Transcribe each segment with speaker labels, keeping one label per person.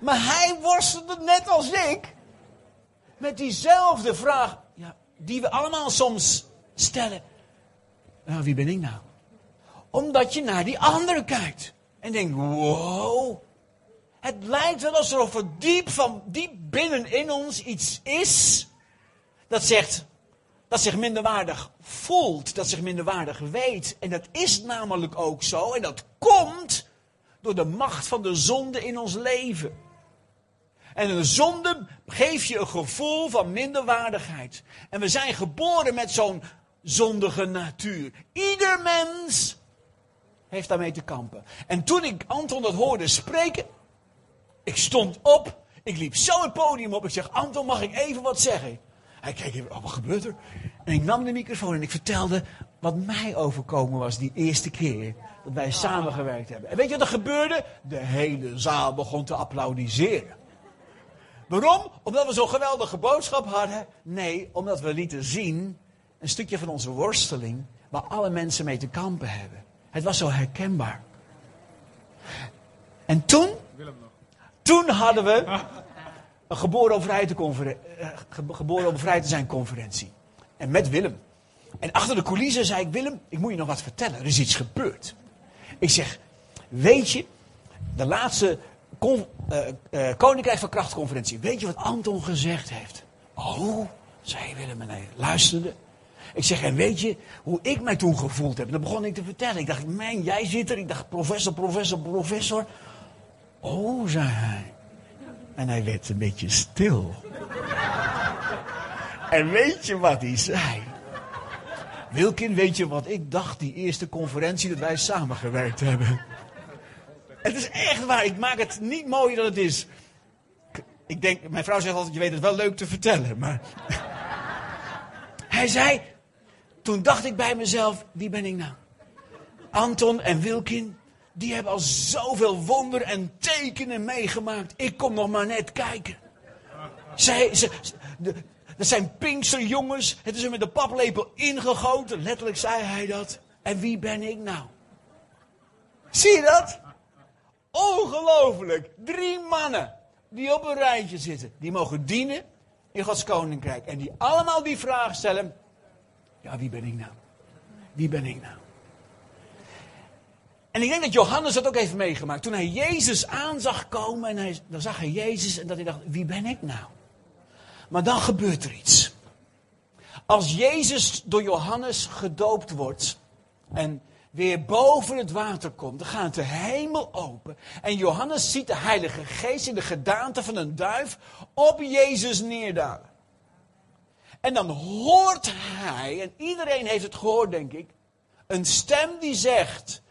Speaker 1: Maar hij worstelde net als ik met diezelfde vraag, ja, die we allemaal soms stellen. Nou, wie ben ik nou? Omdat je naar die andere kijkt en denkt, wow. Het lijkt wel alsof er diep, van, diep binnenin ons iets is dat zegt, dat zich minderwaardig voelt, dat zich minderwaardig weet. En dat is namelijk ook zo. En dat komt door de macht van de zonde in ons leven. En een zonde geeft je een gevoel van minderwaardigheid. En we zijn geboren met zo'n zondige natuur. Ieder mens heeft daarmee te kampen. En toen ik Anton dat hoorde spreken, ik stond op, ik liep zo het podium op. Ik zeg, Anton, mag ik even wat zeggen? Hij keek even, oh, wat gebeurt er? En ik nam de microfoon en ik vertelde wat mij overkomen was die eerste keer dat wij samengewerkt hebben. En weet je wat er gebeurde? De hele zaal begon te applaudisseren. Waarom? Omdat we zo'n geweldige boodschap hadden? Nee, omdat we lieten zien een stukje van onze worsteling waar alle mensen mee te kampen hebben. Het was zo herkenbaar. En toen, toen hadden we een geboren om vrij te, eh, geboren om te zijn conferentie. En met Willem. En achter de coulissen zei ik, Willem, ik moet je nog wat vertellen. Er is iets gebeurd. Ik zeg, weet je, de laatste uh, uh, Koninkrijk van Krachtconferentie. Weet je wat Anton gezegd heeft? Oh, zei Willem en hij luisterde. Ik zeg, en weet je hoe ik mij toen gevoeld heb? En dan begon ik te vertellen. Ik dacht, man, jij zit er. Ik dacht, professor, professor, professor. Oh, zei hij. En hij werd een beetje stil. en weet je wat hij zei? Wilkin, weet je wat ik dacht die eerste conferentie dat wij samengewerkt hebben? Het is echt waar, ik maak het niet mooier dan het is. Ik denk, mijn vrouw zegt altijd, je weet het wel leuk te vertellen, maar... Hij zei, toen dacht ik bij mezelf, wie ben ik nou? Anton en Wilkin, die hebben al zoveel wonder en tekenen meegemaakt. Ik kom nog maar net kijken. Zij, ze, dat zijn Pinksterjongens. Het is er met de paplepel ingegoten. Letterlijk zei hij dat. En wie ben ik nou? Zie je dat? Ongelooflijk. Drie mannen die op een rijtje zitten. Die mogen dienen in Gods koninkrijk. En die allemaal die vraag stellen. Ja, wie ben ik nou? Wie ben ik nou? En ik denk dat Johannes dat ook heeft meegemaakt. Toen hij Jezus aan zag komen en hij, dan zag hij Jezus en dat hij dacht, wie ben ik nou? Maar dan gebeurt er iets. Als Jezus door Johannes gedoopt wordt en weer boven het water komt, dan gaat de hemel open. En Johannes ziet de Heilige Geest in de gedaante van een duif op Jezus neerdalen. En dan hoort hij, en iedereen heeft het gehoord denk ik, een stem die zegt,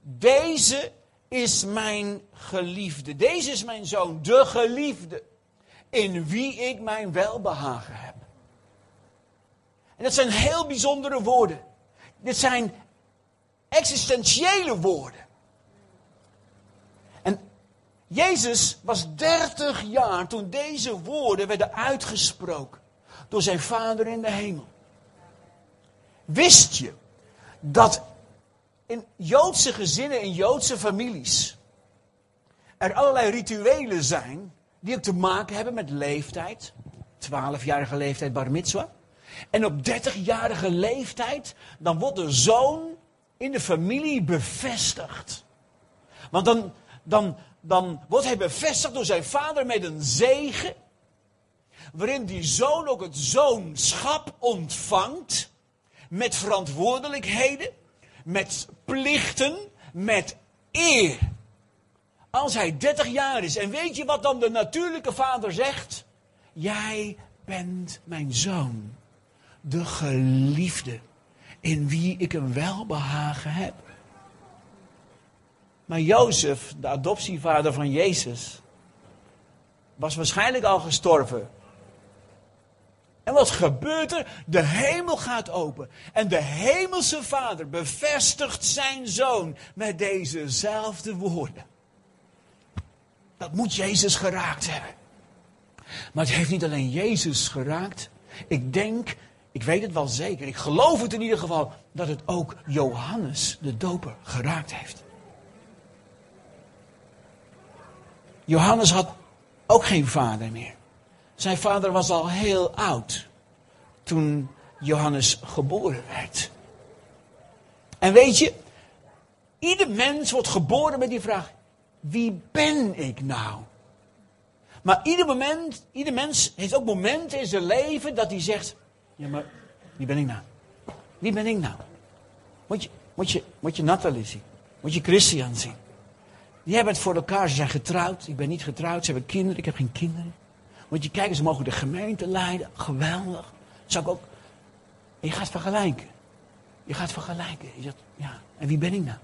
Speaker 1: deze is mijn geliefde. Deze is mijn zoon, de geliefde. In wie ik mijn welbehagen heb. En dat zijn heel bijzondere woorden. Dit zijn existentiële woorden. En Jezus was 30 jaar toen deze woorden werden uitgesproken door zijn Vader in de hemel. Wist je dat in Joodse gezinnen, in Joodse families, er allerlei rituelen zijn die ook te maken hebben met leeftijd. 12-jarige leeftijd bar mitzvah. En op 30-jarige leeftijd, dan wordt de zoon in de familie bevestigd. Want dan, dan, dan wordt hij bevestigd door zijn vader met een zegen. Waarin die zoon ook het zoonschap ontvangt. Met verantwoordelijkheden met plichten, met eer. Als hij 30 jaar is. En weet je wat dan de natuurlijke vader zegt? Jij bent mijn zoon, de geliefde, in wie ik een welbehagen heb. Maar Jozef, de adoptievader van Jezus, was waarschijnlijk al gestorven en wat gebeurt er? De hemel gaat open. En de hemelse vader bevestigt zijn zoon met dezezelfde woorden. Dat moet Jezus geraakt hebben. Maar het heeft niet alleen Jezus geraakt. Ik denk, ik weet het wel zeker, ik geloof het in ieder geval, dat het ook Johannes de doper geraakt heeft. Johannes had ook geen vader meer. Zijn vader was al heel oud toen Johannes geboren werd. En weet je, ieder mens wordt geboren met die vraag: wie ben ik nou? Maar ieder moment, ieder mens heeft ook momenten in zijn leven dat hij zegt: ja, maar wie ben ik nou? Wie ben ik nou? Moet je, moet je, moet je Nathalie zien? Moet je Christian zien? Die hebben het voor elkaar, ze zijn getrouwd. Ik ben niet getrouwd, ze hebben kinderen, ik heb geen kinderen. Moet je kijken, ze mogen de gemeente leiden. Geweldig. Zou ik ook. En je gaat vergelijken. Je gaat vergelijken. Je zegt, ja, en wie ben ik nou?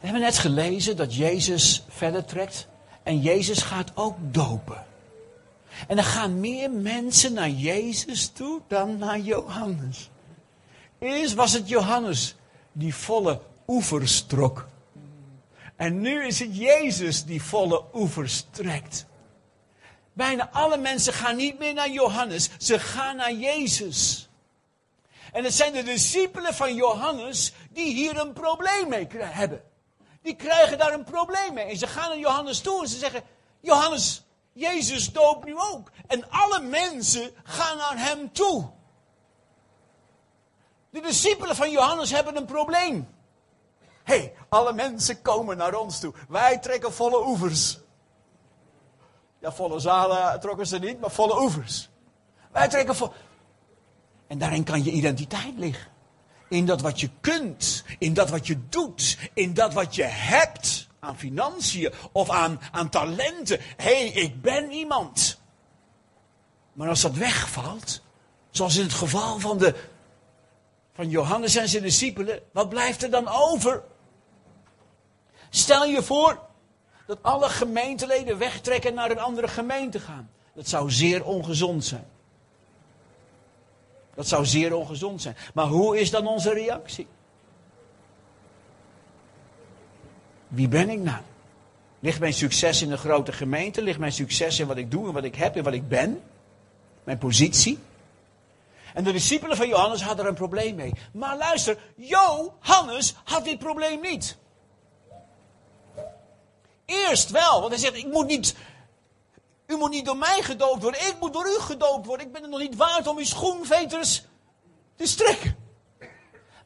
Speaker 1: We hebben net gelezen dat Jezus verder trekt. En Jezus gaat ook dopen. En er gaan meer mensen naar Jezus toe dan naar Johannes. Eerst was het Johannes die volle oevers trok. En nu is het Jezus die volle oevers trekt. Bijna alle mensen gaan niet meer naar Johannes, ze gaan naar Jezus. En het zijn de discipelen van Johannes die hier een probleem mee hebben. Die krijgen daar een probleem mee. En ze gaan naar Johannes toe en ze zeggen: Johannes, Jezus doopt nu ook. En alle mensen gaan naar hem toe. De discipelen van Johannes hebben een probleem. Hé, hey, alle mensen komen naar ons toe. Wij trekken volle oevers. Ja, volle zalen trokken ze niet, maar volle oevers. Wij trekken volle. En daarin kan je identiteit liggen. In dat wat je kunt, in dat wat je doet, in dat wat je hebt aan financiën of aan, aan talenten. Hé, hey, ik ben iemand. Maar als dat wegvalt, zoals in het geval van, de, van Johannes en zijn discipelen, wat blijft er dan over? Stel je voor dat alle gemeenteleden wegtrekken en naar een andere gemeente gaan. Dat zou zeer ongezond zijn. Dat zou zeer ongezond zijn. Maar hoe is dan onze reactie? Wie ben ik nou? Ligt mijn succes in een grote gemeente? Ligt mijn succes in wat ik doe en wat ik heb en wat ik ben? Mijn positie? En de discipelen van Johannes hadden er een probleem mee. Maar luister, Johannes had dit probleem niet. Eerst wel, want hij zegt, ik moet niet, u moet niet door mij gedoopt worden, ik moet door u gedoopt worden. Ik ben het nog niet waard om uw schoenveters te strekken.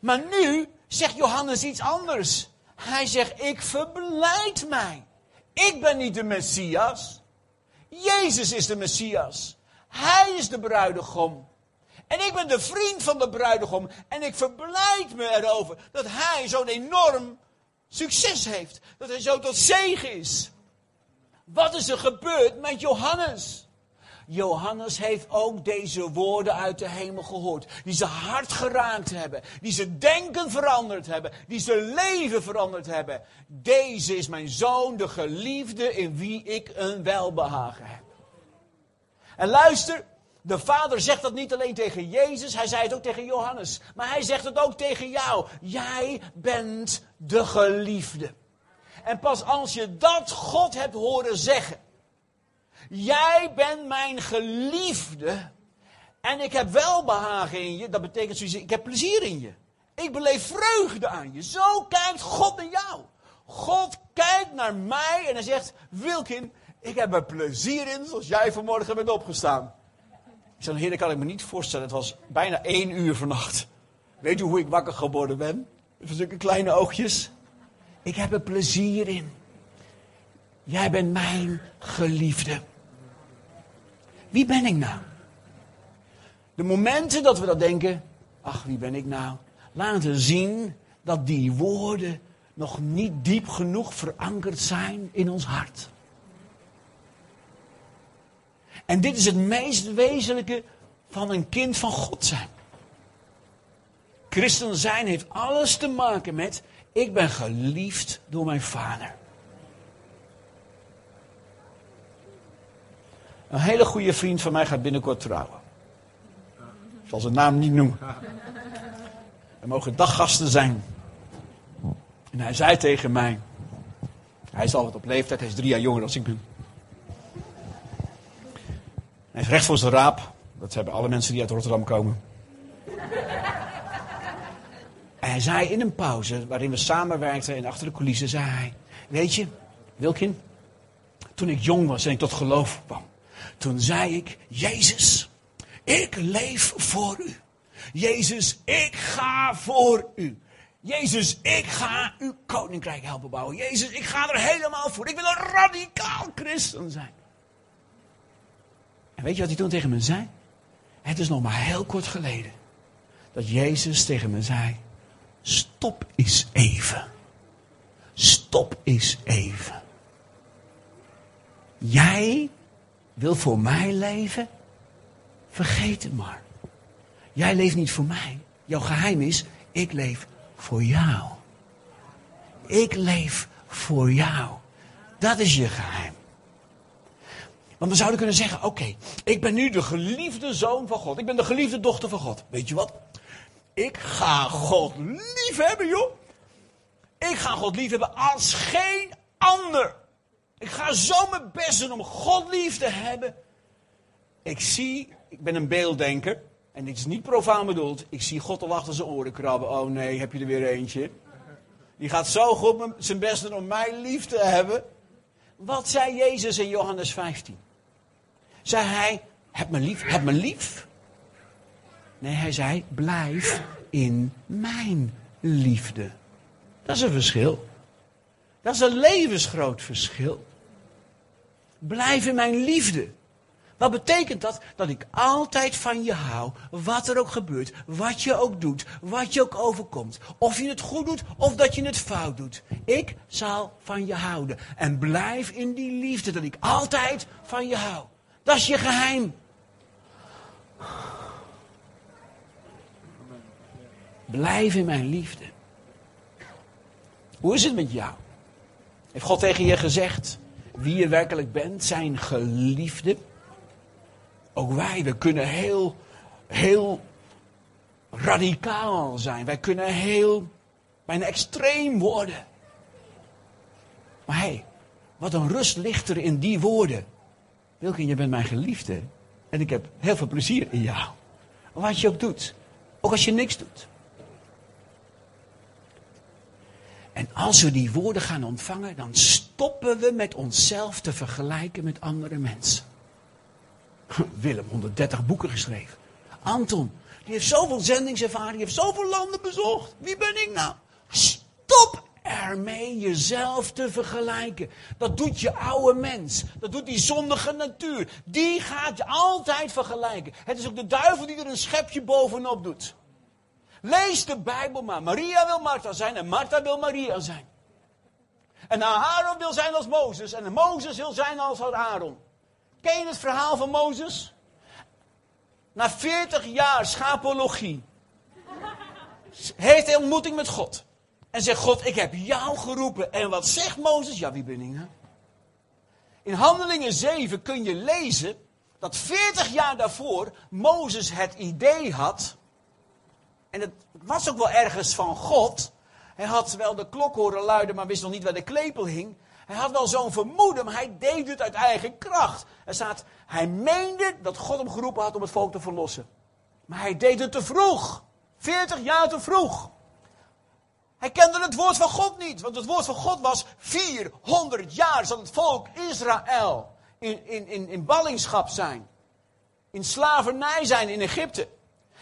Speaker 1: Maar nu zegt Johannes iets anders. Hij zegt, ik verblijd mij. Ik ben niet de Messias. Jezus is de Messias. Hij is de bruidegom. En ik ben de vriend van de bruidegom. En ik verblijd me erover dat hij zo'n enorm succes heeft. Dat hij zo tot zegen is. Wat is er gebeurd met Johannes? Johannes heeft ook deze woorden uit de hemel gehoord. Die ze hart geraakt hebben. Die ze denken veranderd hebben. Die ze leven veranderd hebben. Deze is mijn zoon, de geliefde in wie ik een welbehagen heb. En luister, de vader zegt dat niet alleen tegen Jezus, hij zei het ook tegen Johannes. Maar hij zegt het ook tegen jou. Jij bent de geliefde. En pas als je dat God hebt horen zeggen. Jij bent mijn geliefde. En ik heb welbehagen in je. Dat betekent zoiets, ik heb plezier in je. Ik beleef vreugde aan je. Zo kijkt God naar jou. God kijkt naar mij en hij zegt, Wilkin, ik heb er plezier in zoals jij vanmorgen bent opgestaan. Ik zei, heer, dat kan ik me niet voorstellen. Het was bijna één uur vannacht. Weet u hoe ik wakker geworden ben? Zulke kleine oogjes. Ik heb er plezier in. Jij bent mijn geliefde. Wie ben ik nou? De momenten dat we dat denken, ach wie ben ik nou? Laten zien dat die woorden nog niet diep genoeg verankerd zijn in ons hart. En dit is het meest wezenlijke van een kind van God zijn. Christen zijn heeft alles te maken met, ik ben geliefd door mijn vader. Een hele goede vriend van mij gaat binnenkort trouwen. Ik zal zijn naam niet noemen. Er mogen daggasten zijn. En hij zei tegen mij, hij is al wat op leeftijd, hij is drie jaar jonger dan ik ben. Hij is recht voor zijn raap. Dat hebben alle mensen die uit Rotterdam komen. En hij zei in een pauze, waarin we samenwerkten en achter de coulissen, zei hij... Weet je, Wilkin, toen ik jong was en ik tot geloof kwam, toen zei ik, Jezus, ik leef voor u. Jezus, ik ga voor u. Jezus, ik ga uw koninkrijk helpen bouwen. Jezus, ik ga er helemaal voor. Ik wil een radicaal christen zijn. En weet je wat hij toen tegen me zei? Het is nog maar heel kort geleden dat Jezus tegen me zei: Stop eens even. Stop eens even. Jij wil voor mij leven? Vergeet het maar. Jij leeft niet voor mij. Jouw geheim is, ik leef voor jou. Ik leef voor jou. Dat is je geheim. Want we zouden kunnen zeggen: Oké, ik ben nu de geliefde zoon van God. Ik ben de geliefde dochter van God. Weet je wat? Ik ga God lief hebben, joh. Ik ga God lief hebben als geen ander. Ik ga zo mijn best doen om God lief te hebben. Ik zie, ik ben een beelddenker. En dit is niet profaan bedoeld. Ik zie God al achter zijn oren krabben. Oh nee, heb je er weer eentje? Die gaat zo goed zijn best doen om mij lief te hebben. Wat zei Jezus in Johannes 15? Zei hij, heb me lief, heb me lief. Nee, hij zei, blijf in mijn liefde. Dat is een verschil. Dat is een levensgroot verschil. Blijf in mijn liefde. Wat betekent dat? Dat ik altijd van je hou, wat er ook gebeurt, wat je ook doet, wat je ook overkomt. Of je het goed doet of dat je het fout doet. Ik zal van je houden. En blijf in die liefde, dat ik altijd van je hou. Dat is je geheim. Blijf in mijn liefde. Hoe is het met jou? Heeft God tegen je gezegd wie je werkelijk bent, zijn geliefde? Ook wij, we kunnen heel, heel radicaal zijn. Wij kunnen heel, bijna extreem worden. Maar hé, hey, wat een rust ligt er in die woorden. Wilkin, je bent mijn geliefde. En ik heb heel veel plezier in jou. Wat je ook doet. Ook als je niks doet. En als we die woorden gaan ontvangen, dan stoppen we met onszelf te vergelijken met andere mensen. Willem, 130 boeken geschreven. Anton, die heeft zoveel zendingservaring, die heeft zoveel landen bezocht. Wie ben ik nou? Stop ermee jezelf te vergelijken. Dat doet je oude mens. Dat doet die zondige natuur. Die gaat je altijd vergelijken. Het is ook de duivel die er een schepje bovenop doet. Lees de Bijbel maar. Maria wil Martha zijn en Martha wil Maria zijn. En Aaron wil zijn als Mozes en Mozes wil zijn als Aaron. Ken je het verhaal van Mozes? Na 40 jaar schapologie heeft hij ontmoeting met God. En zegt God, ik heb jou geroepen. En wat zegt Mozes? Ja, wie ben ik? In Handelingen 7 kun je lezen dat 40 jaar daarvoor Mozes het idee had en het was ook wel ergens van God. Hij had wel de klok horen luiden, maar wist nog niet waar de klepel hing. Hij had wel zo'n vermoeden, maar hij deed het uit eigen kracht. Er staat, hij meende dat God hem geroepen had om het volk te verlossen. Maar hij deed het te vroeg. 40 jaar te vroeg. Hij kende het woord van God niet, want het woord van God was 400 jaar zal het volk Israël in, in, in, in ballingschap zijn. In slavernij zijn in Egypte.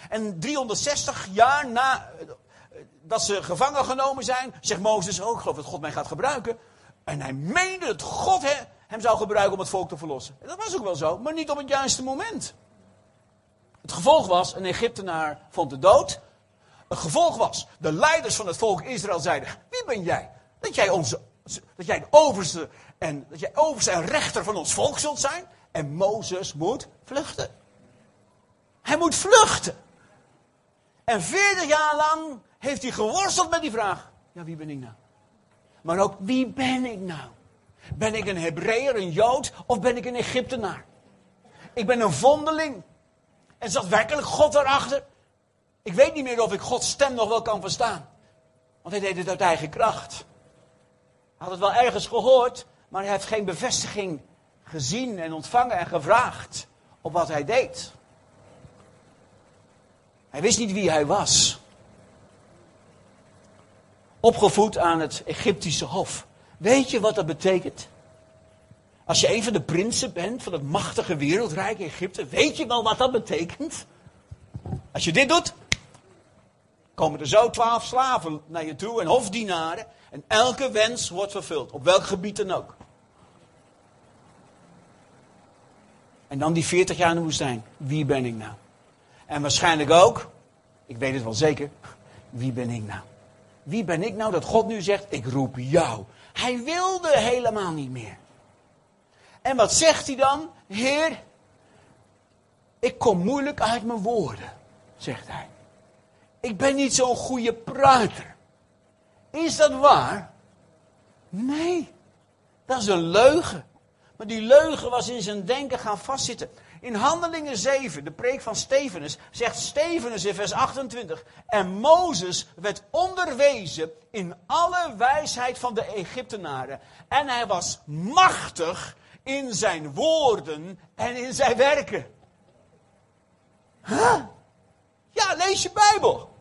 Speaker 1: En 360 jaar na dat ze gevangen genomen zijn, zegt Mozes ook, oh, geloof dat God mij gaat gebruiken. En hij meende dat God hem zou gebruiken om het volk te verlossen. En dat was ook wel zo, maar niet op het juiste moment. Het gevolg was, een Egyptenaar vond de dood. Het gevolg was, de leiders van het volk Israël zeiden, wie ben jij? Dat jij, onze, dat jij de overste en, dat jij overste en rechter van ons volk zult zijn. En Mozes moet vluchten. Hij moet vluchten. En 40 jaar lang heeft hij geworsteld met die vraag. Ja, wie ben ik nou? Maar ook, wie ben ik nou? Ben ik een Hebreeër, een Jood, of ben ik een Egyptenaar? Ik ben een vondeling. En zat werkelijk God erachter? Ik weet niet meer of ik Gods stem nog wel kan verstaan. Want hij deed het uit eigen kracht. Hij had het wel ergens gehoord, maar hij heeft geen bevestiging gezien en ontvangen en gevraagd op wat hij deed. Hij wist niet wie hij was. Opgevoed aan het Egyptische hof. Weet je wat dat betekent? Als je een van de prinsen bent van het machtige wereldrijk Egypte, weet je wel wat dat betekent? Als je dit doet, komen er zo twaalf slaven naar je toe en hofdienaren. En elke wens wordt vervuld, op welk gebied dan ook. En dan die 40 jaar in de woestijn. Wie ben ik nou? En waarschijnlijk ook, ik weet het wel zeker, wie ben ik nou? Wie ben ik nou dat God nu zegt, ik roep jou. Hij wilde helemaal niet meer. En wat zegt hij dan? Heer, ik kom moeilijk uit mijn woorden, zegt hij. Ik ben niet zo'n goede prater. Is dat waar? Nee, dat is een leugen. Maar die leugen was in zijn denken gaan vastzitten. In Handelingen 7, de preek van Stevenus, zegt Stevenus in vers 28. En Mozes werd onderwezen in alle wijsheid van de Egyptenaren. En hij was machtig in zijn woorden en in zijn werken. Ja, lees je Bijbel.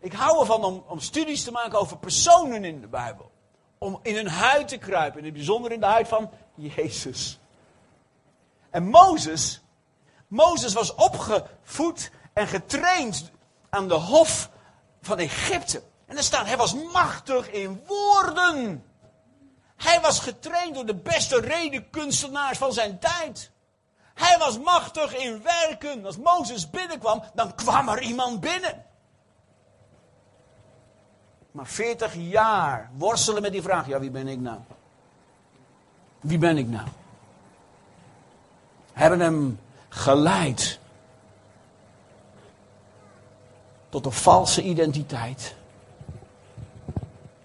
Speaker 1: Ik hou ervan om, om studies te maken over personen in de Bijbel. Om in hun huid te kruipen, in het bijzonder in de huid van Jezus. En Mozes, Mozes was opgevoed en getraind aan de hof van Egypte. En er staat, hij was machtig in woorden. Hij was getraind door de beste redenkunstenaars van zijn tijd. Hij was machtig in werken. Als Mozes binnenkwam, dan kwam er iemand binnen. Maar 40 jaar worstelen met die vraag: ja, wie ben ik nou? Wie ben ik nou? Hebben hem geleid tot een valse identiteit.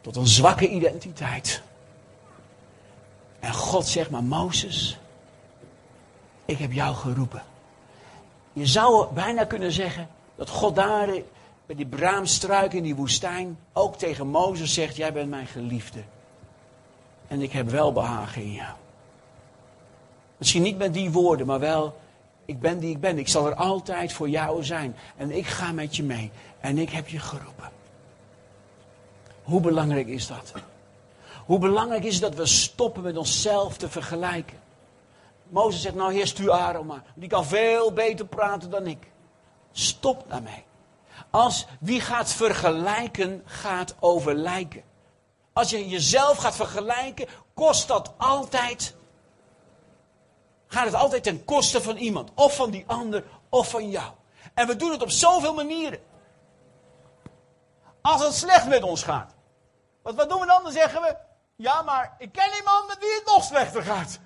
Speaker 1: Tot een zwakke identiteit. En God zegt maar, Mozes, ik heb jou geroepen. Je zou bijna kunnen zeggen dat God daar bij die braamstruik in die woestijn ook tegen Mozes zegt, jij bent mijn geliefde. En ik heb wel behagen in jou. Misschien niet met die woorden, maar wel, ik ben die ik ben. Ik zal er altijd voor jou zijn. En ik ga met je mee. En ik heb je geroepen. Hoe belangrijk is dat? Hoe belangrijk is het dat we stoppen met onszelf te vergelijken? Mozes zegt, nou heer, stuur Aaron maar. Die kan veel beter praten dan ik. Stop daarmee. Als wie gaat vergelijken, gaat overlijken. Als je jezelf gaat vergelijken, kost dat altijd. Gaat het altijd ten koste van iemand. Of van die ander, of van jou. En we doen het op zoveel manieren. Als het slecht met ons gaat. Want wat doen we dan? Dan zeggen we, ja, maar ik ken iemand met wie het nog slechter gaat.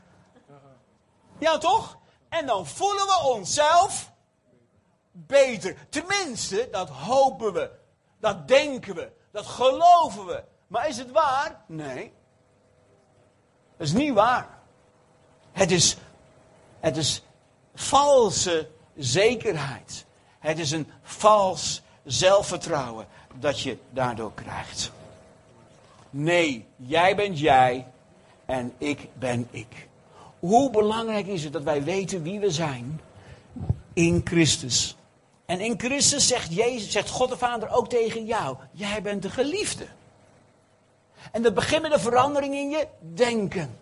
Speaker 1: Ja, toch? En dan voelen we onszelf beter. Tenminste, dat hopen we. Dat denken we. Dat geloven we. Maar is het waar? Nee. Dat is niet waar. Het is, het is valse zekerheid. Het is een vals zelfvertrouwen dat je daardoor krijgt. Nee, jij bent jij en ik ben ik. Hoe belangrijk is het dat wij weten wie we zijn in Christus? En in Christus zegt, Jezus, zegt God de Vader ook tegen jou: Jij bent de geliefde. En dat begint met een verandering in je denken.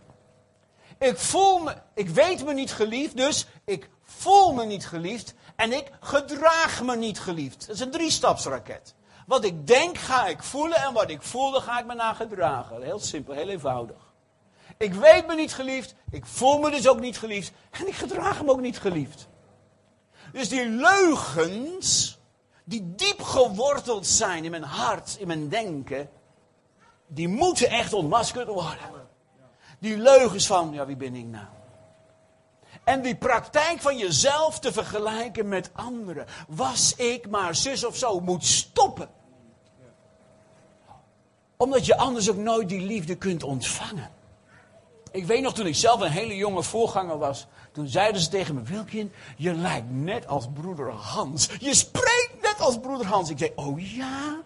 Speaker 1: Ik voel me, ik weet me niet geliefd, dus ik voel me niet geliefd en ik gedraag me niet geliefd. Dat is een driestapsraket. Wat ik denk ga ik voelen en wat ik voel, dan ga ik me naar gedragen. Heel simpel, heel eenvoudig. Ik weet me niet geliefd, ik voel me dus ook niet geliefd en ik gedraag me ook niet geliefd. Dus die leugens, die diep geworteld zijn in mijn hart, in mijn denken, die moeten echt ontmaskerd worden. Die leugens van, ja wie ben ik nou? En die praktijk van jezelf te vergelijken met anderen. Was ik maar zus of zo, moet stoppen. Omdat je anders ook nooit die liefde kunt ontvangen. Ik weet nog toen ik zelf een hele jonge voorganger was. Toen zeiden ze tegen me, Wilkin, je lijkt net als broeder Hans. Je spreekt net als broeder Hans. Ik zei, oh ja?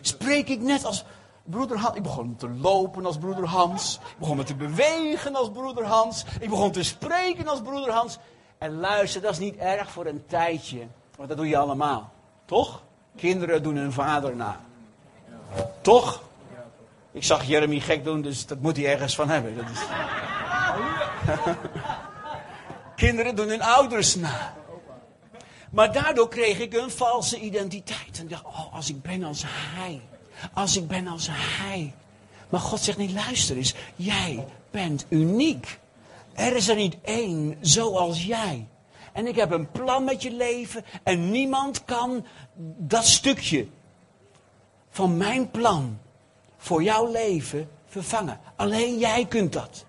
Speaker 1: Spreek ik net als broeder Hans? Ik begon te lopen als broeder Hans. Ik begon me te bewegen als broeder Hans. Ik begon te spreken als broeder Hans. En luister, dat is niet erg voor een tijdje. Want dat doe je allemaal. Toch? Kinderen doen hun vader na. Toch? Ik zag Jeremy gek doen, dus dat moet hij ergens van hebben. Dat is... Kinderen doen hun ouders na. Maar daardoor kreeg ik een valse identiteit. En dacht, oh, als ik ben als hij. Als ik ben als hij. Maar God zegt niet, luister eens. Jij bent uniek. Er is er niet één zoals jij. En ik heb een plan met je leven. En niemand kan dat stukje van mijn plan voor jouw leven vervangen. Alleen jij kunt dat.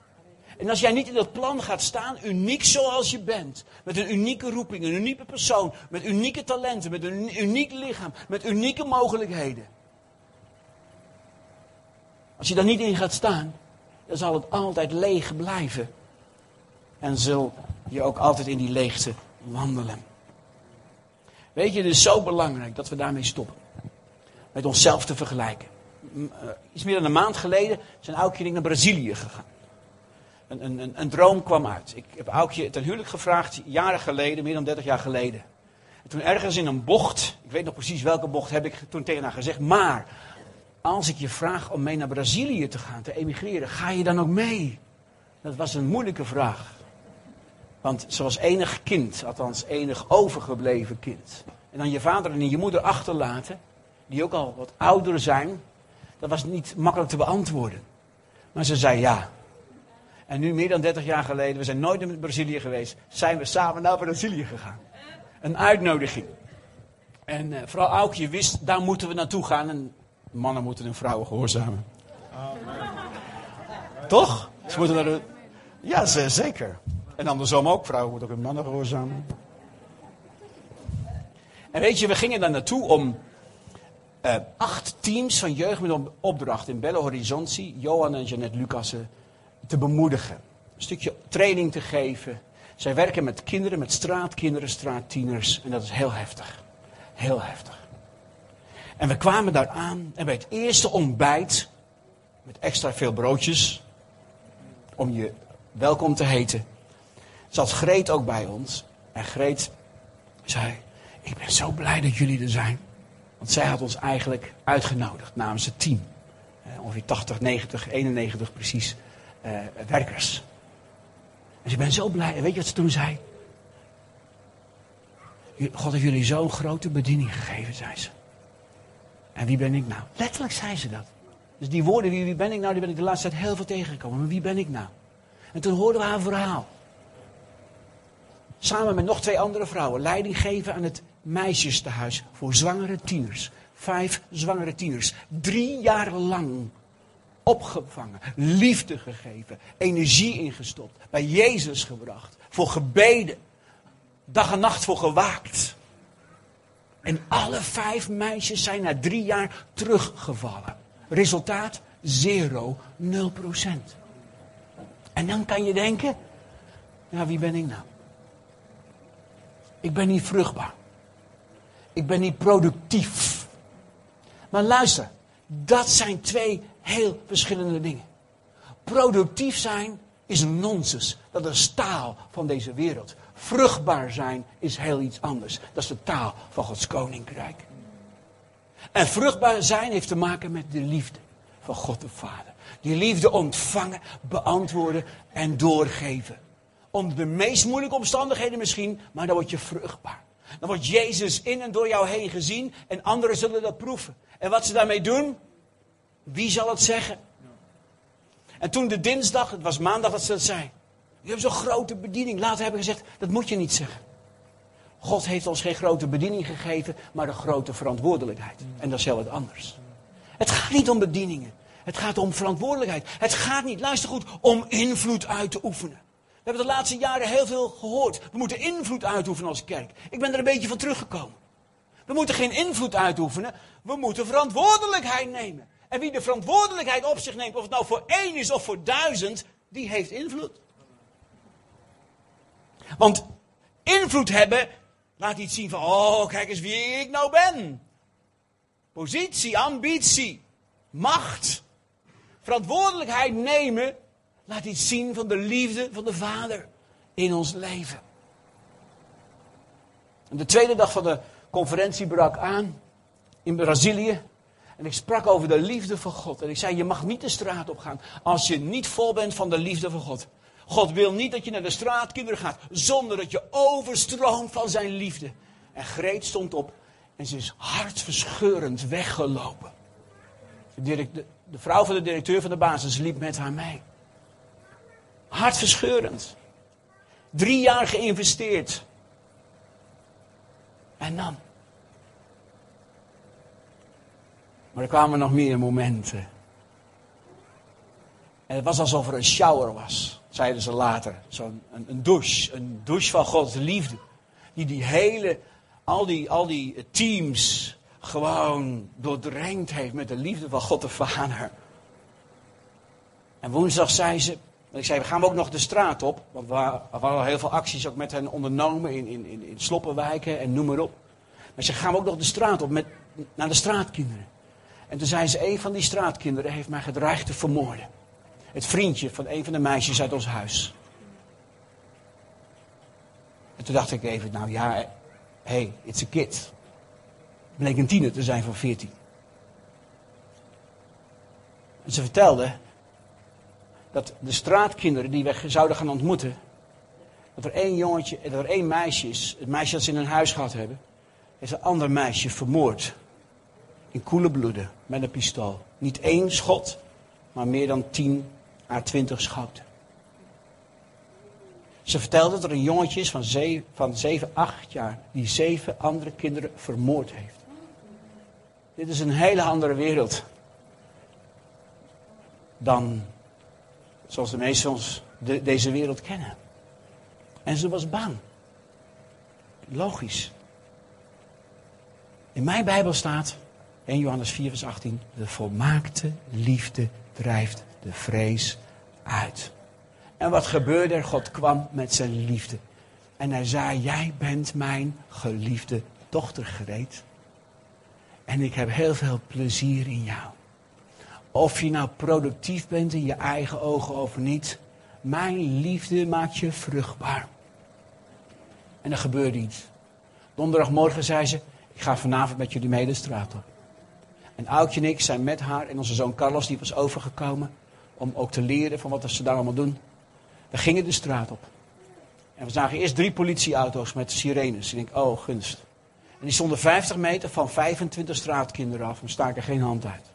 Speaker 1: En als jij niet in dat plan gaat staan, uniek zoals je bent, met een unieke roeping, een unieke persoon, met unieke talenten, met een uniek lichaam, met unieke mogelijkheden. Als je daar niet in gaat staan, dan zal het altijd leeg blijven. En zul je ook altijd in die leegte wandelen. Weet je, het is zo belangrijk dat we daarmee stoppen. Met onszelf te vergelijken. Eh, iets meer dan een maand geleden zijn Aukje en naar Brazilië gegaan. Een, een, een, droom kwam uit. Ik heb Aukje ten huwelijk gevraagd, jaren geleden, meer dan 30 jaar geleden. En toen ergens in een bocht, ik weet nog precies welke bocht, heb ik toen tegen haar gezegd. Maar als ik je vraag om mee naar Brazilië te gaan, te emigreren, ga je dan ook mee? Dat was een moeilijke vraag. Want ze was enig kind, althans enig overgebleven kind. En dan je vader en je moeder achterlaten, die ook al wat ouder zijn, dat was niet makkelijk te beantwoorden. Maar ze zei ja. En nu, meer dan 30 jaar geleden, we zijn nooit in Brazilië geweest, zijn we samen naar Brazilië gegaan. Een uitnodiging. En uh, vrouw Aukje wist, daar moeten we naartoe gaan. En mannen moeten hun vrouwen gehoorzamen. Toch? Ze moeten naar de... Ja, zeker. En andersom ook. Vrouwen moeten ook hun mannen gehoorzamen. En weet je, we gingen daar naartoe om uh, acht teams van jeugd met opdracht in Belle Horizonti, Johan en Jeanette Lucassen, te bemoedigen. Een stukje training te geven. Zij werken met kinderen, met straatkinderen, straattieners. En dat is heel heftig. Heel heftig. En we kwamen daar aan en bij het eerste ontbijt, met extra veel broodjes, om je welkom te heten, zat Greet ook bij ons. En Greet zei, ik ben zo blij dat jullie er zijn. Want zij had ons eigenlijk uitgenodigd namens het team. Eh, ongeveer 80, 90, 91 precies eh, werkers. En ze ben zo blij. En weet je wat ze toen zei? God heeft jullie zo'n grote bediening gegeven, zei ze. En wie ben ik nou? Letterlijk zei ze dat. Dus die woorden, wie, wie ben ik nou, die ben ik de laatste tijd heel veel tegengekomen. Maar wie ben ik nou? En toen hoorden we haar verhaal. Samen met nog twee andere vrouwen leiding geven aan het meisjestehuis voor zwangere tieners. Vijf zwangere tieners. Drie jaar lang opgevangen, liefde gegeven, energie ingestopt, bij Jezus gebracht, voor gebeden, dag en nacht voor gewaakt. En alle vijf meisjes zijn na drie jaar teruggevallen. Resultaat? Zero, nul procent. En dan kan je denken, ja wie ben ik nou? Ik ben niet vruchtbaar. Ik ben niet productief. Maar luister, dat zijn twee heel verschillende dingen. Productief zijn is nonsens. Dat is taal van deze wereld. Vruchtbaar zijn is heel iets anders. Dat is de taal van Gods koninkrijk. En vruchtbaar zijn heeft te maken met de liefde van God de Vader. Die liefde ontvangen, beantwoorden en doorgeven. Onder de meest moeilijke omstandigheden misschien, maar dan word je vruchtbaar. Dan wordt Jezus in en door jou heen gezien en anderen zullen dat proeven. En wat ze daarmee doen, wie zal het zeggen? En toen de dinsdag, het was maandag dat ze dat zei. Je hebt zo'n grote bediening. Later hebben we gezegd, dat moet je niet zeggen. God heeft ons geen grote bediening gegeven, maar een grote verantwoordelijkheid. En dat is heel wat anders. Het gaat niet om bedieningen. Het gaat om verantwoordelijkheid. Het gaat niet, luister goed, om invloed uit te oefenen. We hebben de laatste jaren heel veel gehoord. We moeten invloed uitoefenen als kerk. Ik ben er een beetje van teruggekomen. We moeten geen invloed uitoefenen. We moeten verantwoordelijkheid nemen. En wie de verantwoordelijkheid op zich neemt, of het nou voor één is of voor duizend, die heeft invloed. Want invloed hebben laat iets zien van, oh, kijk eens wie ik nou ben. Positie, ambitie, macht. Verantwoordelijkheid nemen laat iets zien van de liefde van de Vader in ons leven. En de tweede dag van de conferentie brak aan in Brazilië. En ik sprak over de liefde van God. En ik zei, je mag niet de straat op gaan als je niet vol bent van de liefde van God. God wil niet dat je naar de straatkinderen gaat zonder dat je overstroomt van zijn liefde. En Greet stond op en ze is hartverscheurend weggelopen. De, de vrouw van de directeur van de basis liep met haar mee. Hartverscheurend. Drie jaar geïnvesteerd. En dan. Maar er kwamen nog meer momenten. En het was alsof er een shower was, zeiden ze later. Zo'n een, een douche, een douche van Gods liefde. Die die hele, al die, al die teams gewoon doordrenkt heeft met de liefde van God de Vader. En woensdag zei ze, ik zei, we gaan ook nog de straat op. Want we hadden al heel veel acties ook met hen ondernomen in, in, in, in sloppenwijken en noem maar op. Maar ze gaan ook nog de straat op met, naar de straatkinderen. En toen zei ze, een van die straatkinderen heeft mij gedreigd te vermoorden. Het vriendje van een van de meisjes uit ons huis. En toen dacht ik even, nou ja, hey, it's a kid. Bleek een tiener te zijn van 14. En ze vertelde dat de straatkinderen die we zouden gaan ontmoeten, dat er één jongetje, dat er één meisje is, het meisje dat ze in hun huis gehad hebben, is een ander meisje vermoord. In koele bloeden, met een pistool. Niet één schot, maar meer dan 10 à 20 schoten. Ze vertelde dat er een jongetje is van 7, van 7, 8 jaar, die zeven andere kinderen vermoord heeft. Dit is een hele andere wereld dan zoals de meesten ons de, deze wereld kennen. En ze was bang. Logisch. In mijn Bijbel staat, 1 Johannes 4, vers 18, de volmaakte liefde drijft de vrees uit. En wat gebeurde er? God kwam met zijn liefde. En hij zei, jij bent mijn geliefde dochter gereed. En ik heb heel veel plezier in jou. Of je nou productief bent in je eigen ogen of niet. Mijn liefde maakt je vruchtbaar. En er gebeurde iets. Donderdagmorgen zei ze, ik ga vanavond met jullie mee de straat op. En Oudje en ik zijn met haar en onze zoon Carlos, die was overgekomen. Om ook te leren van wat ze daar allemaal doen. We gingen de straat op. En we zagen eerst drie politieauto's met sirenes. En ik denk, oh gunst. En die stonden 50 meter van 25 straatkinderen af en staken geen hand uit.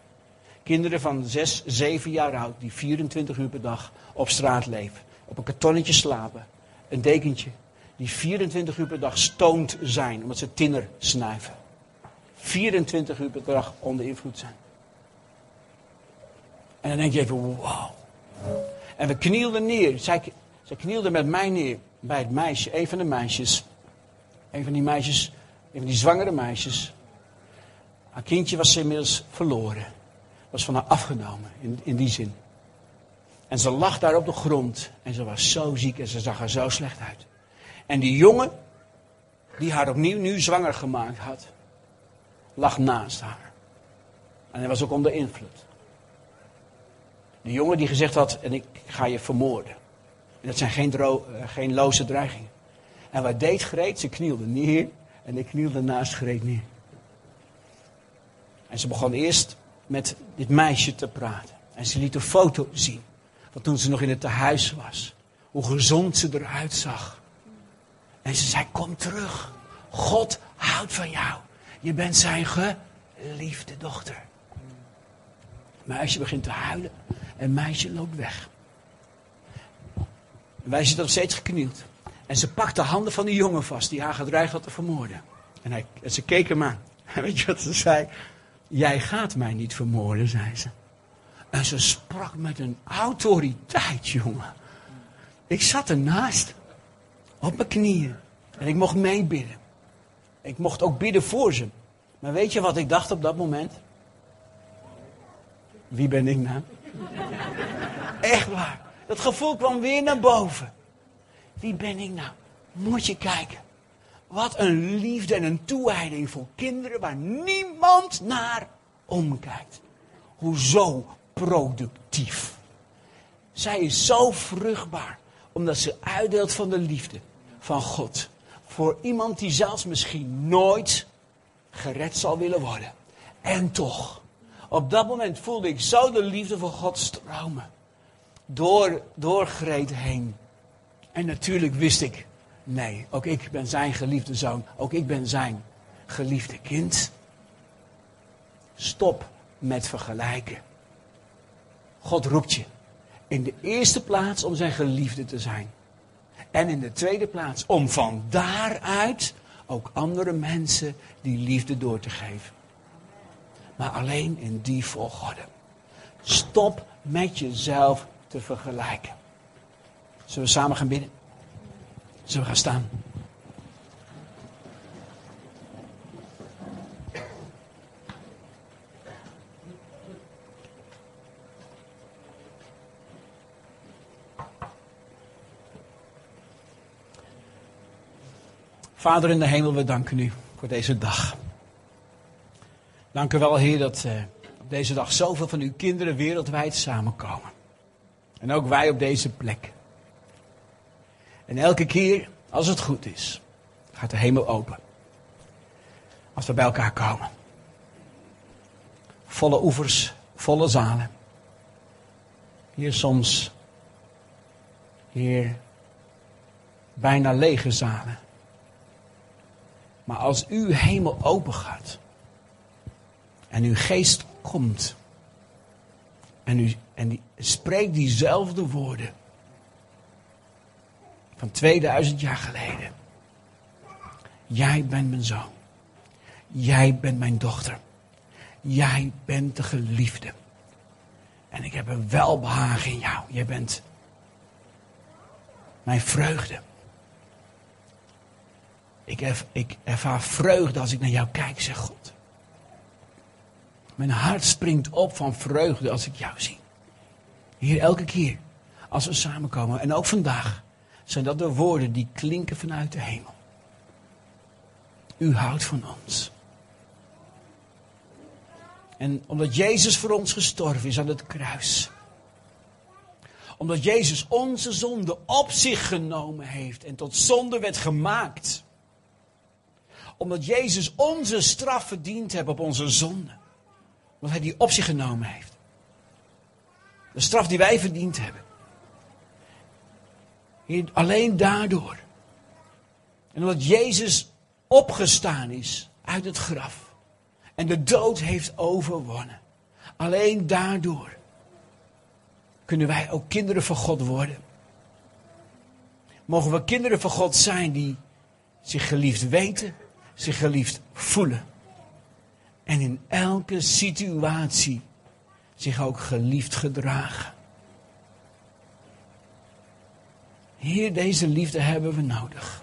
Speaker 1: Kinderen van 6, 7 jaar oud die 24 uur per dag op straat leven. Op een kartonnetje slapen. Een dekentje. Die 24 uur per dag stoned zijn omdat ze tinner snuiven. 24 uur per dag onder invloed zijn. En dan denk je even, wow. En we knielden neer. Zij, zij knielde met mij neer bij het meisje, een van de meisjes. Een van die meisjes, een van die zwangere meisjes. Haar kindje was inmiddels verloren was van haar afgenomen, in, in die zin. En ze lag daar op de grond en ze was zo ziek en ze zag er zo slecht uit. En die jongen, die haar opnieuw nu zwanger gemaakt had, lag naast haar. En hij was ook onder invloed. De jongen die gezegd had, en ik ga je vermoorden. En dat zijn geen, eh, geen loze dreigingen. En wat deed Greet? Ze knielde neer en ik knielde naast Greet neer. En ze begon eerst met dit meisje te praten. En ze liet een foto zien. Van toen ze nog in het tehuis was. Hoe gezond ze eruit zag. En ze zei, kom terug. God houdt van jou. Je bent zijn geliefde dochter. Meisje begint te huilen. En meisje loopt weg. En wij zitten nog steeds geknield. En ze pakt de handen van die jongen vast die haar gedreigd had te vermoorden. En, hij, ze keek hem aan. En weet je wat ze zei? Jij gaat mij niet vermoorden, zei ze. En ze sprak met een autoriteit, jongen. Ik zat ernaast, op mijn knieën. En ik mocht meebidden. Ik mocht ook bidden voor ze. Maar weet je wat ik dacht op dat moment? Wie ben ik nou? Echt waar. Dat gevoel kwam weer naar boven. Wie ben ik nou? Moet je kijken. Wat een liefde en een toewijding voor kinderen waar niemand naar omkijkt. Hoezo productief? Zij is zo vruchtbaar omdat ze uitdeelt van de liefde van God. Voor iemand die zelfs misschien nooit gered zal willen worden. En toch, Op dat moment voelde ik zo de liefde voor God stromen. Door, door Greet heen. En natuurlijk wist ik, nee, ook ik ben zijn geliefde zoon. Ook ik ben zijn geliefde kind. Stop met vergelijken. God roept je in de eerste plaats om zijn geliefde te zijn. En in de tweede plaats om van daaruit ook andere mensen die liefde door te geven. Maar alleen in die volgorde. Stop met jezelf te vergelijken. Zullen we samen gaan bidden? Zullen we gaan staan? Vader in de hemel, we danken u voor deze dag. Dank u wel, Heer, dat uh, op deze dag zoveel van uw kinderen wereldwijd samenkomen. En ook wij op deze plek. En elke keer, als het goed is, gaat de hemel open. Als we bij elkaar komen. Volle oevers, volle zalen. Hier soms, hier bijna lege zalen. Maar als uw hemel open gaat en uw geest komt en, u, en die, spreekt diezelfde woorden van 2000 jaar geleden. Jij bent mijn zoon. Jij bent mijn dochter. Jij bent de geliefde. En ik heb een welbehagen in jou. Jij bent mijn vreugde. Ik, ervaar vreugde als ik naar jou kijk, zegt God. Mijn hart springt op van vreugde als ik jou zie. Hier elke keer als we samenkomen. En ook vandaag zijn dat de woorden die klinken vanuit de hemel. U houdt van ons. En omdat Jezus voor ons gestorven is aan het kruis. Omdat Jezus onze zonde op zich genomen heeft en tot zonde werd gemaakt omdat Jezus onze straf verdiend heeft op onze zonde. Omdat hij die op zich genomen heeft. De straf die wij verdiend hebben. alleen daardoor. En omdat Jezus opgestaan is uit het graf. En de dood heeft overwonnen. Alleen daardoor kunnen wij ook kinderen van God worden. Mogen we kinderen van God zijn die zich geliefd weten zich geliefd voelen. En in elke situatie zich ook geliefd gedragen. Heer, deze liefde hebben we nodig.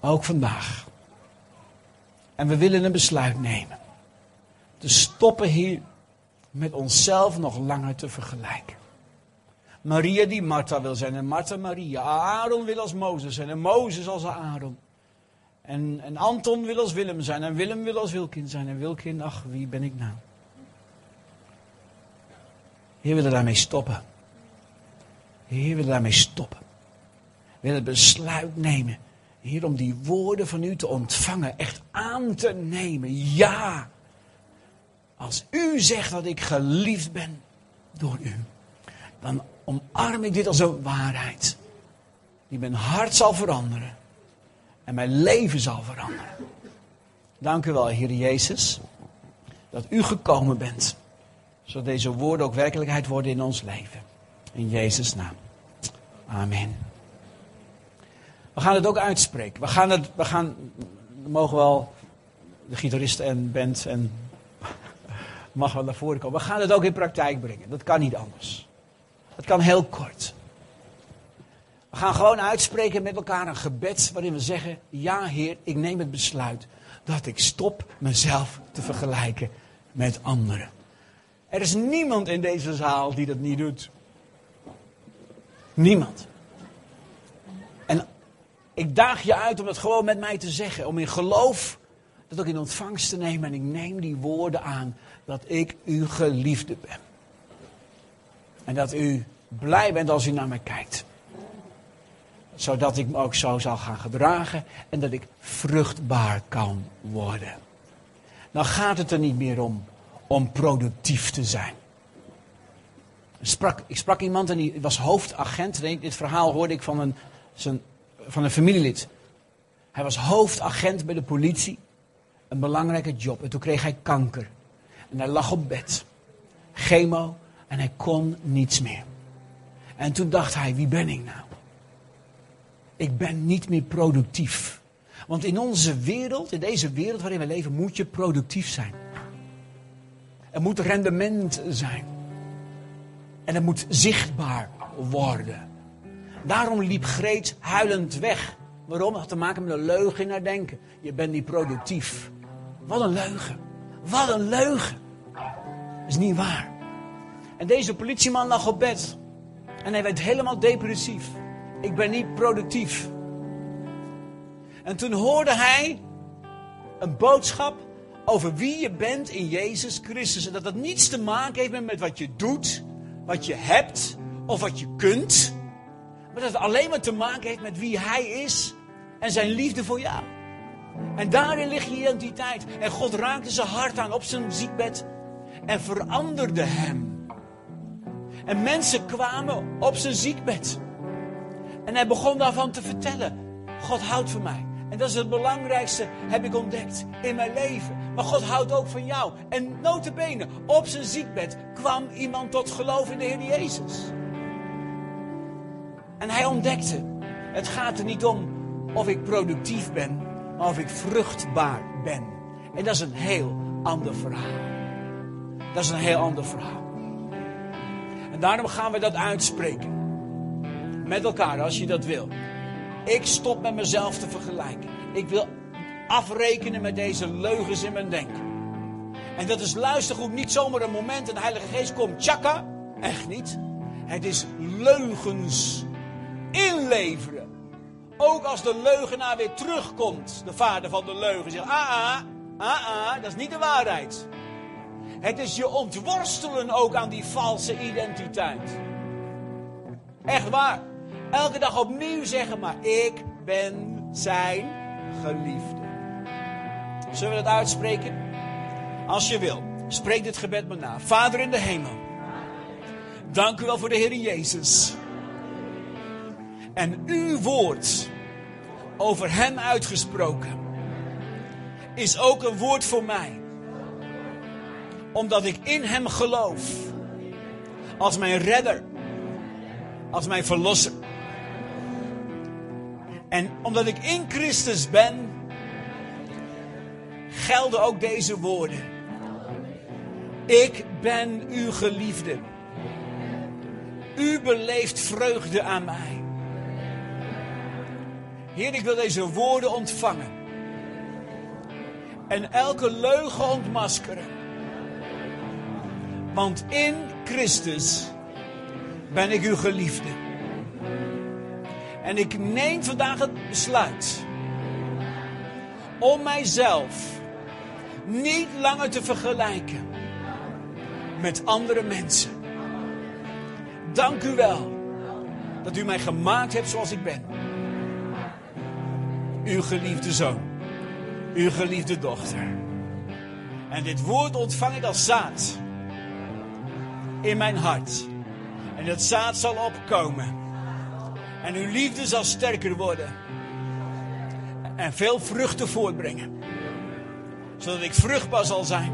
Speaker 1: Ook vandaag. En we willen een besluit nemen. Te stoppen hier met onszelf nog langer te vergelijken. Maria die Martha wil zijn en Martha Maria. Aaron wil als Mozes zijn en Mozes als Aaron. En, en Anton wil als Willem zijn en Willem wil als Wilkin zijn. En Wilkin, ach, wie ben ik nou? Heer, willen daarmee stoppen. Heer, willen daarmee stoppen. Willen het besluit nemen. Heer, om die woorden van u te ontvangen, echt aan te nemen. Ja, als u zegt dat ik geliefd ben door u, dan omarm ik dit als een waarheid. Die mijn hart zal veranderen. En mijn leven zal veranderen. Dank u wel, Heer Jezus, dat u gekomen bent. Zodat deze woorden ook werkelijkheid worden in ons leven. In Jezus' naam. Amen. We gaan het ook uitspreken. We gaan het, we gaan, mogen wel de gitaristen en band en mag wel naar voren komen. We gaan het ook in praktijk brengen. Dat kan niet anders. Het kan heel kort. We gaan gewoon uitspreken met elkaar een gebed waarin we zeggen: Ja, Heer, ik neem het besluit dat ik stop mezelf te vergelijken met anderen. Er is niemand in deze zaal die dat niet doet. Niemand. En ik daag je uit om het gewoon met mij te zeggen. Om in geloof dat ook in ontvangst te nemen. En ik neem die woorden aan dat ik uw geliefde ben. En dat u blij bent als u naar mij kijkt. Zodat ik me ook zo zal gaan gedragen en dat ik vruchtbaar kan worden. dan gaat het er niet meer om om productief te zijn. Ik sprak, ik sprak iemand en die was hoofdagent. Dit verhaal hoorde ik van een, zijn, van een familielid. Hij was hoofdagent bij de politie. Een belangrijke job. En toen kreeg hij kanker. En hij lag op bed. Chemo. En hij kon niets meer. En toen dacht hij, wie ben ik nou? Ik ben niet meer productief. Want in onze wereld, in deze wereld waarin we leven, moet je productief zijn. Er moet rendement zijn. En het moet zichtbaar worden. Daarom liep Greet huilend weg. Waarom? Dat had te maken met een leugen in haar denken. Je bent niet productief. Wat een leugen. Wat een leugen. Dat is niet waar. En deze politieman lag op bed. En hij werd helemaal depressief. Ik ben niet productief. En toen hoorde hij een boodschap over wie je bent in Jezus Christus. En dat dat niets te maken heeft met wat je doet, wat je hebt of wat je kunt. Maar dat het alleen maar te maken heeft met wie Hij is en zijn liefde voor jou. En daarin ligt je identiteit. En God raakte zijn hart aan op zijn ziekbed en veranderde hem. En mensen kwamen op zijn ziekbed. En hij begon daarvan te vertellen. God houdt van mij. En dat is het belangrijkste, heb ik ontdekt in mijn leven. Maar God houdt ook van jou. En notabene, op zijn ziekbed kwam iemand tot geloof in de Heer Jezus. En hij ontdekte, het gaat er niet om of ik productief ben, maar of ik vruchtbaar ben. En dat is een heel ander verhaal. Dat is een heel ander verhaal. En daarom gaan we dat uitspreken. Met elkaar, als je dat wil. Ik stop met mezelf te vergelijken. Ik wil afrekenen met deze leugens in mijn denken. En dat is luistergoed niet zomaar een moment en de Heilige Geest komt tjaka. Echt niet. Het is leugens inleveren. Ook als de leugenaar weer terugkomt, de vader van de leugen zegt: ah, ah, ah, ah, dat is niet de waarheid. Het is je ontworstelen ook aan die valse identiteit. Echt waar. Elke dag opnieuw zeggen, maar ik ben zijn geliefde. Zullen we dat uitspreken? Als je wil, spreek dit gebed maar na. Vader in de hemel, dank u wel voor de Heer Jezus. En uw woord over hem uitgesproken is ook een woord voor mij. Omdat ik in hem geloof. Als mijn redder. Als mijn verlosser. En omdat ik in Christus ben, gelden ook deze woorden. Ik ben uw geliefde. U beleeft vreugde aan mij. Heer, ik wil deze woorden ontvangen. En elke leugen ontmaskeren. Want in Christus ben ik uw geliefde. En ik neem vandaag het besluit om mijzelf niet langer te vergelijken met andere mensen. Dank u wel dat u mij gemaakt hebt zoals ik ben. Uw geliefde zoon, uw geliefde dochter. En dit woord ontvang ik als zaad in mijn hart. En dat zaad zal opkomen. En uw liefde zal sterker worden. En veel vruchten voortbrengen. Zodat ik vruchtbaar zal zijn.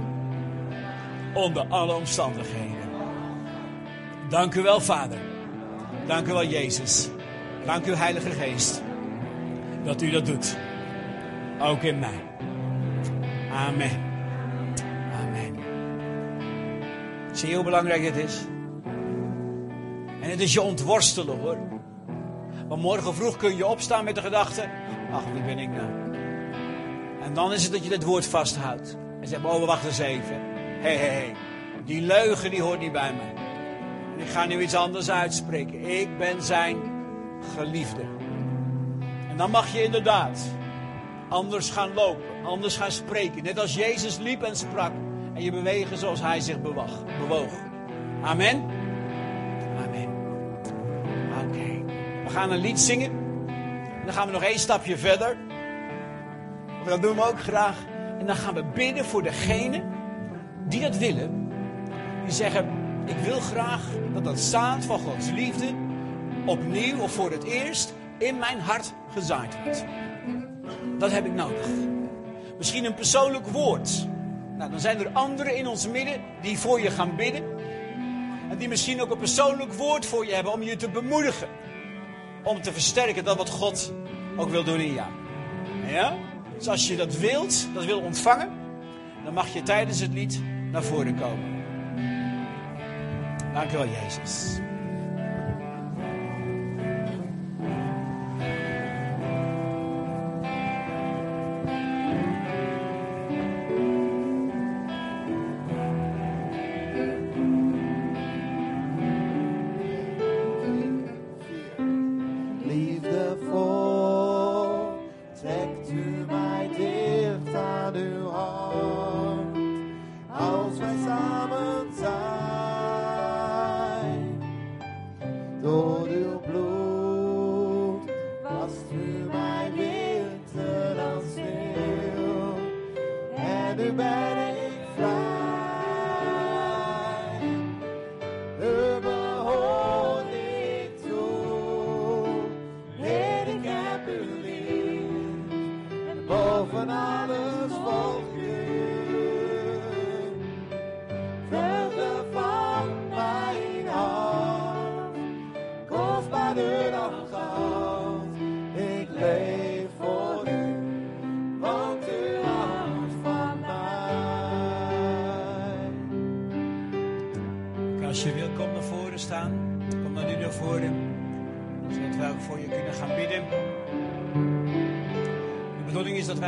Speaker 1: Onder alle omstandigheden. Dank u wel, Vader. Dank u wel, Jezus. Dank u, Heilige Geest. Dat u dat doet. Ook in mij. Amen. Amen. Zie je hoe belangrijk het is? En het is je ontworstelen hoor. Want morgen vroeg kun je opstaan met de gedachte: ach, wie ben ik nou? En dan is het dat je het woord vasthoudt. En zegt: oh, wacht eens even. Hé, hé, hé. Die leugen die hoort niet bij mij. En ik ga nu iets anders uitspreken. Ik ben zijn geliefde. En dan mag je inderdaad anders gaan lopen, anders gaan spreken. Net als Jezus liep en sprak. En je bewegen zoals hij zich bewoog. Amen. Gaan een lied zingen. En dan gaan we nog één stapje verder. Dat doen we ook graag. En dan gaan we bidden voor degene die dat willen. Die zeggen, ik wil graag dat dat zaad van Gods liefde opnieuw of voor het eerst in mijn hart gezaaid wordt. Dat heb ik nodig. Misschien een persoonlijk woord. Nou, dan zijn er anderen in ons midden die voor je gaan bidden. En die misschien ook een persoonlijk woord voor je hebben om je te bemoedigen. Om te versterken dat wat God ook wil doen in jou. Ja? Dus als je dat wilt, dat wil ontvangen, dan mag je tijdens het lied naar voren komen. Dank u wel, Jezus.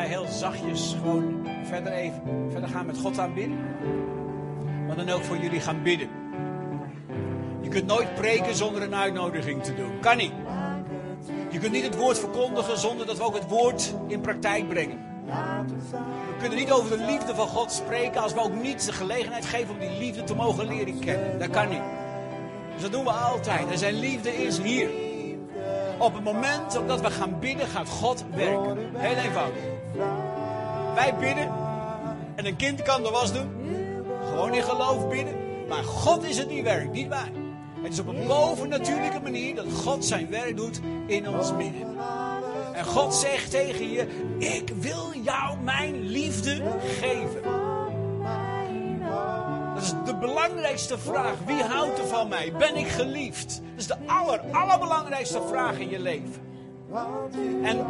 Speaker 1: Heel zachtjes gewoon verder even verder gaan met God aanbidden. Maar dan ook voor jullie gaan bidden. Je kunt nooit preken zonder een uitnodiging te doen. Kan niet. Je kunt niet het woord verkondigen zonder dat we ook het woord in praktijk brengen. We kunnen niet over de liefde van God spreken als we ook niet de gelegenheid geven om die liefde te mogen leren kennen. Dat kan niet. Dus dat doen we altijd. En zijn liefde is hier. Op het moment dat we gaan bidden, gaat God werken. Heel eenvoudig. Wij bidden en een kind kan de was doen. Gewoon in geloof bidden. Maar God is het die werkt, niet wij. Het is op een bovennatuurlijke manier dat God zijn werk doet in ons midden. En God zegt tegen je: Ik wil jou mijn liefde geven. Dat is de belangrijkste vraag. Wie houdt er van mij? Ben ik geliefd? Dat is de aller, allerbelangrijkste vraag in je leven. En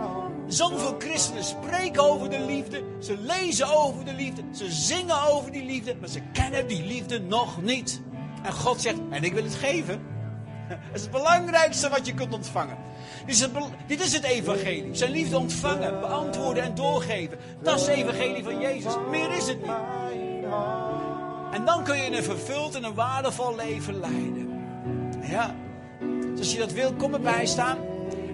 Speaker 1: zoveel christenen spreken over de liefde. Ze lezen over de liefde. Ze zingen over die liefde. Maar ze kennen die liefde nog niet. En God zegt: En ik wil het geven. Dat is het belangrijkste wat je kunt ontvangen. Dit is, het, dit is het evangelie. Zijn liefde ontvangen, beantwoorden en doorgeven. Dat is het evangelie van Jezus. Meer is het niet. En dan kun je een vervuld en een waardevol leven leiden. Ja. Dus als je dat wil, kom erbij staan.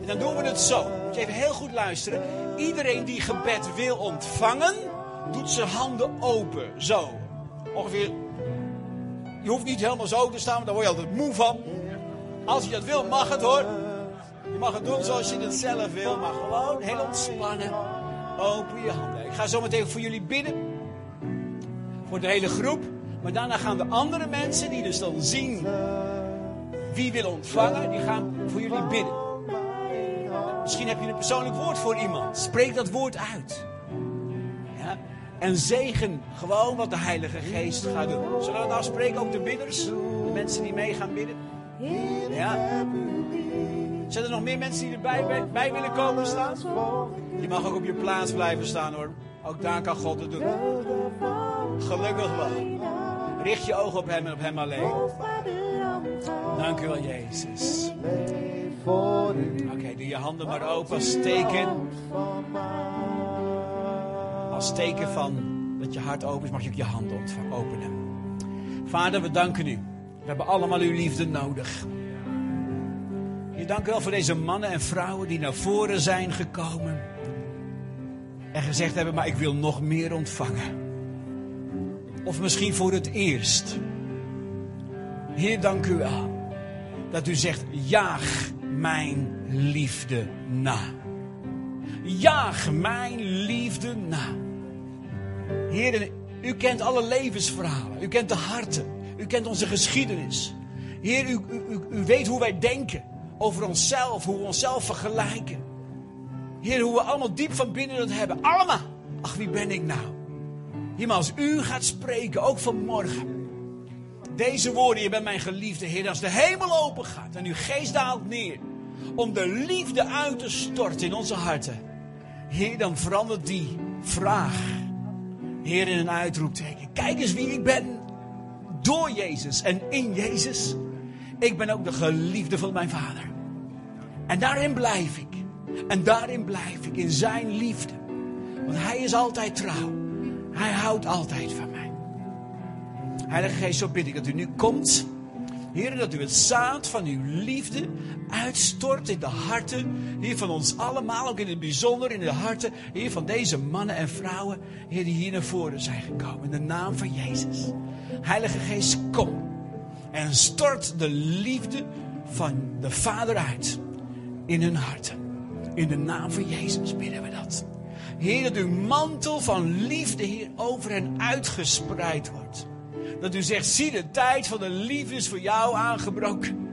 Speaker 1: En dan doen we het zo. Moet je even heel goed luisteren. Iedereen die gebed wil ontvangen, doet zijn handen open. Zo. Ongeveer. Je hoeft niet helemaal zo te staan, want daar word je altijd moe van. Als je dat wil, mag het hoor. Je mag het doen zoals je het zelf wil, maar gewoon heel ontspannen. Open je handen. Ik ga zo meteen voor jullie bidden. Voor de hele groep. Maar daarna gaan de andere mensen die dus dan zien wie wil ontvangen, die gaan voor jullie bidden. Misschien heb je een persoonlijk woord voor iemand. Spreek dat woord uit. Ja? En zegen gewoon wat de Heilige Geest gaat doen. Zullen we het afspreken, ook de bidders? De mensen die mee gaan bidden? Ja? Zijn er nog meer mensen die erbij bij, bij willen komen staan? Je mag ook op je plaats blijven staan hoor. Ook daar kan God het doen. Gelukkig wel. Richt je ogen op Hem en op Hem alleen. Dank u wel, Jezus.
Speaker 2: Voor.
Speaker 1: Oké, doe je handen maar open als teken. Als teken van dat je hart open is, mag je ook je handen ontvangen, openen. Vader, we danken u. We hebben allemaal uw liefde nodig. Je dank u wel voor deze mannen en vrouwen die naar voren zijn gekomen. En gezegd hebben, maar ik wil nog meer ontvangen. Of misschien voor het eerst. Heer, dank u wel. Dat u zegt, jaag mijn liefde na. Jaag mijn liefde na. Heer, u kent alle levensverhalen. U kent de harten. U kent onze geschiedenis. Heer, u, u, u weet hoe wij denken over onszelf, hoe we onszelf vergelijken. Heer, hoe we allemaal diep van binnen dat hebben. Allemaal. Ach, wie ben ik nou? Heer, maar als u gaat spreken, ook vanmorgen. Deze woorden, je bent mijn geliefde Heer. Als de hemel open gaat en uw geest daalt neer. Om de liefde uit te storten in onze harten. Heer, dan verandert die vraag. Heer, in een uitroepteken. Kijk eens wie ik ben. Door Jezus en in Jezus. Ik ben ook de geliefde van mijn Vader. En daarin blijf ik. En daarin blijf ik in zijn liefde. Want hij is altijd trouw. Hij houdt altijd van mij. Heilige Geest, zo bid ik dat u nu komt. Heer, dat u het zaad van uw liefde uitstort in de harten. Hier van ons allemaal, ook in het bijzonder in de harten. Hier van deze mannen en vrouwen. Heer, die hier naar voren zijn gekomen. In de naam van Jezus. Heilige Geest, kom. En stort de liefde van de Vader uit. In hun harten. In de naam van Jezus bidden we dat. Heer, dat uw mantel van liefde hier over hen uitgespreid wordt. Dat u zegt, zie de tijd van de liefde is voor jou aangebroken.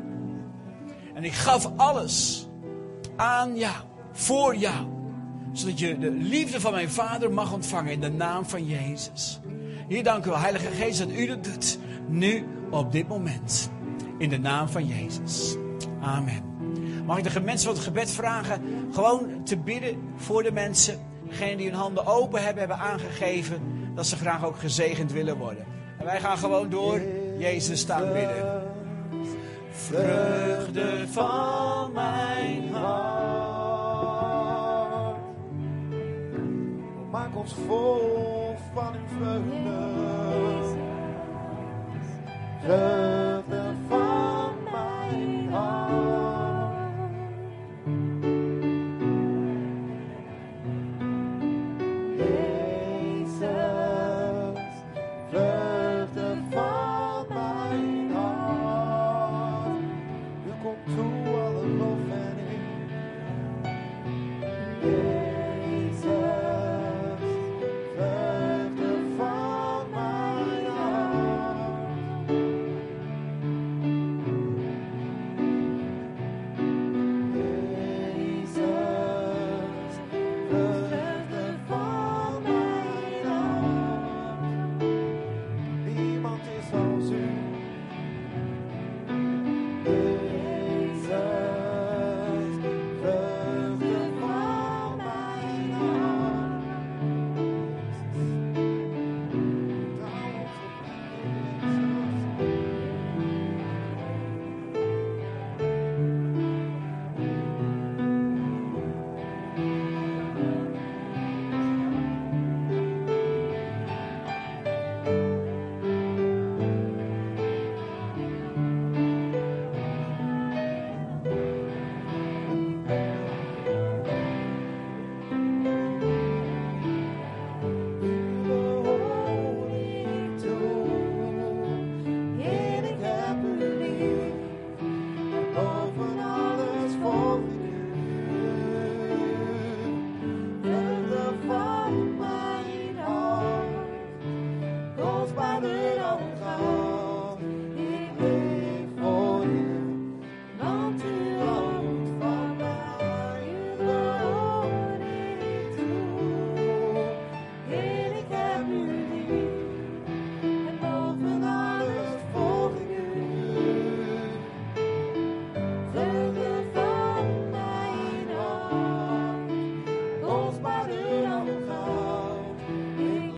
Speaker 1: En ik gaf alles aan jou, voor jou. Zodat je de liefde van mijn vader mag ontvangen in de naam van Jezus. Hier dank u Heilige Geest, dat u dat doet. Nu, op dit moment. In de naam van Jezus. Amen. Mag ik de mensen van het gebed vragen gewoon te bidden voor de mensen. Degenen die hun handen open hebben, hebben aangegeven dat ze graag ook gezegend willen worden. En wij gaan gewoon door Jezus staan bidden. Vreugde van mijn hart.
Speaker 2: Maak ons vol van uw vreugde. Vreugde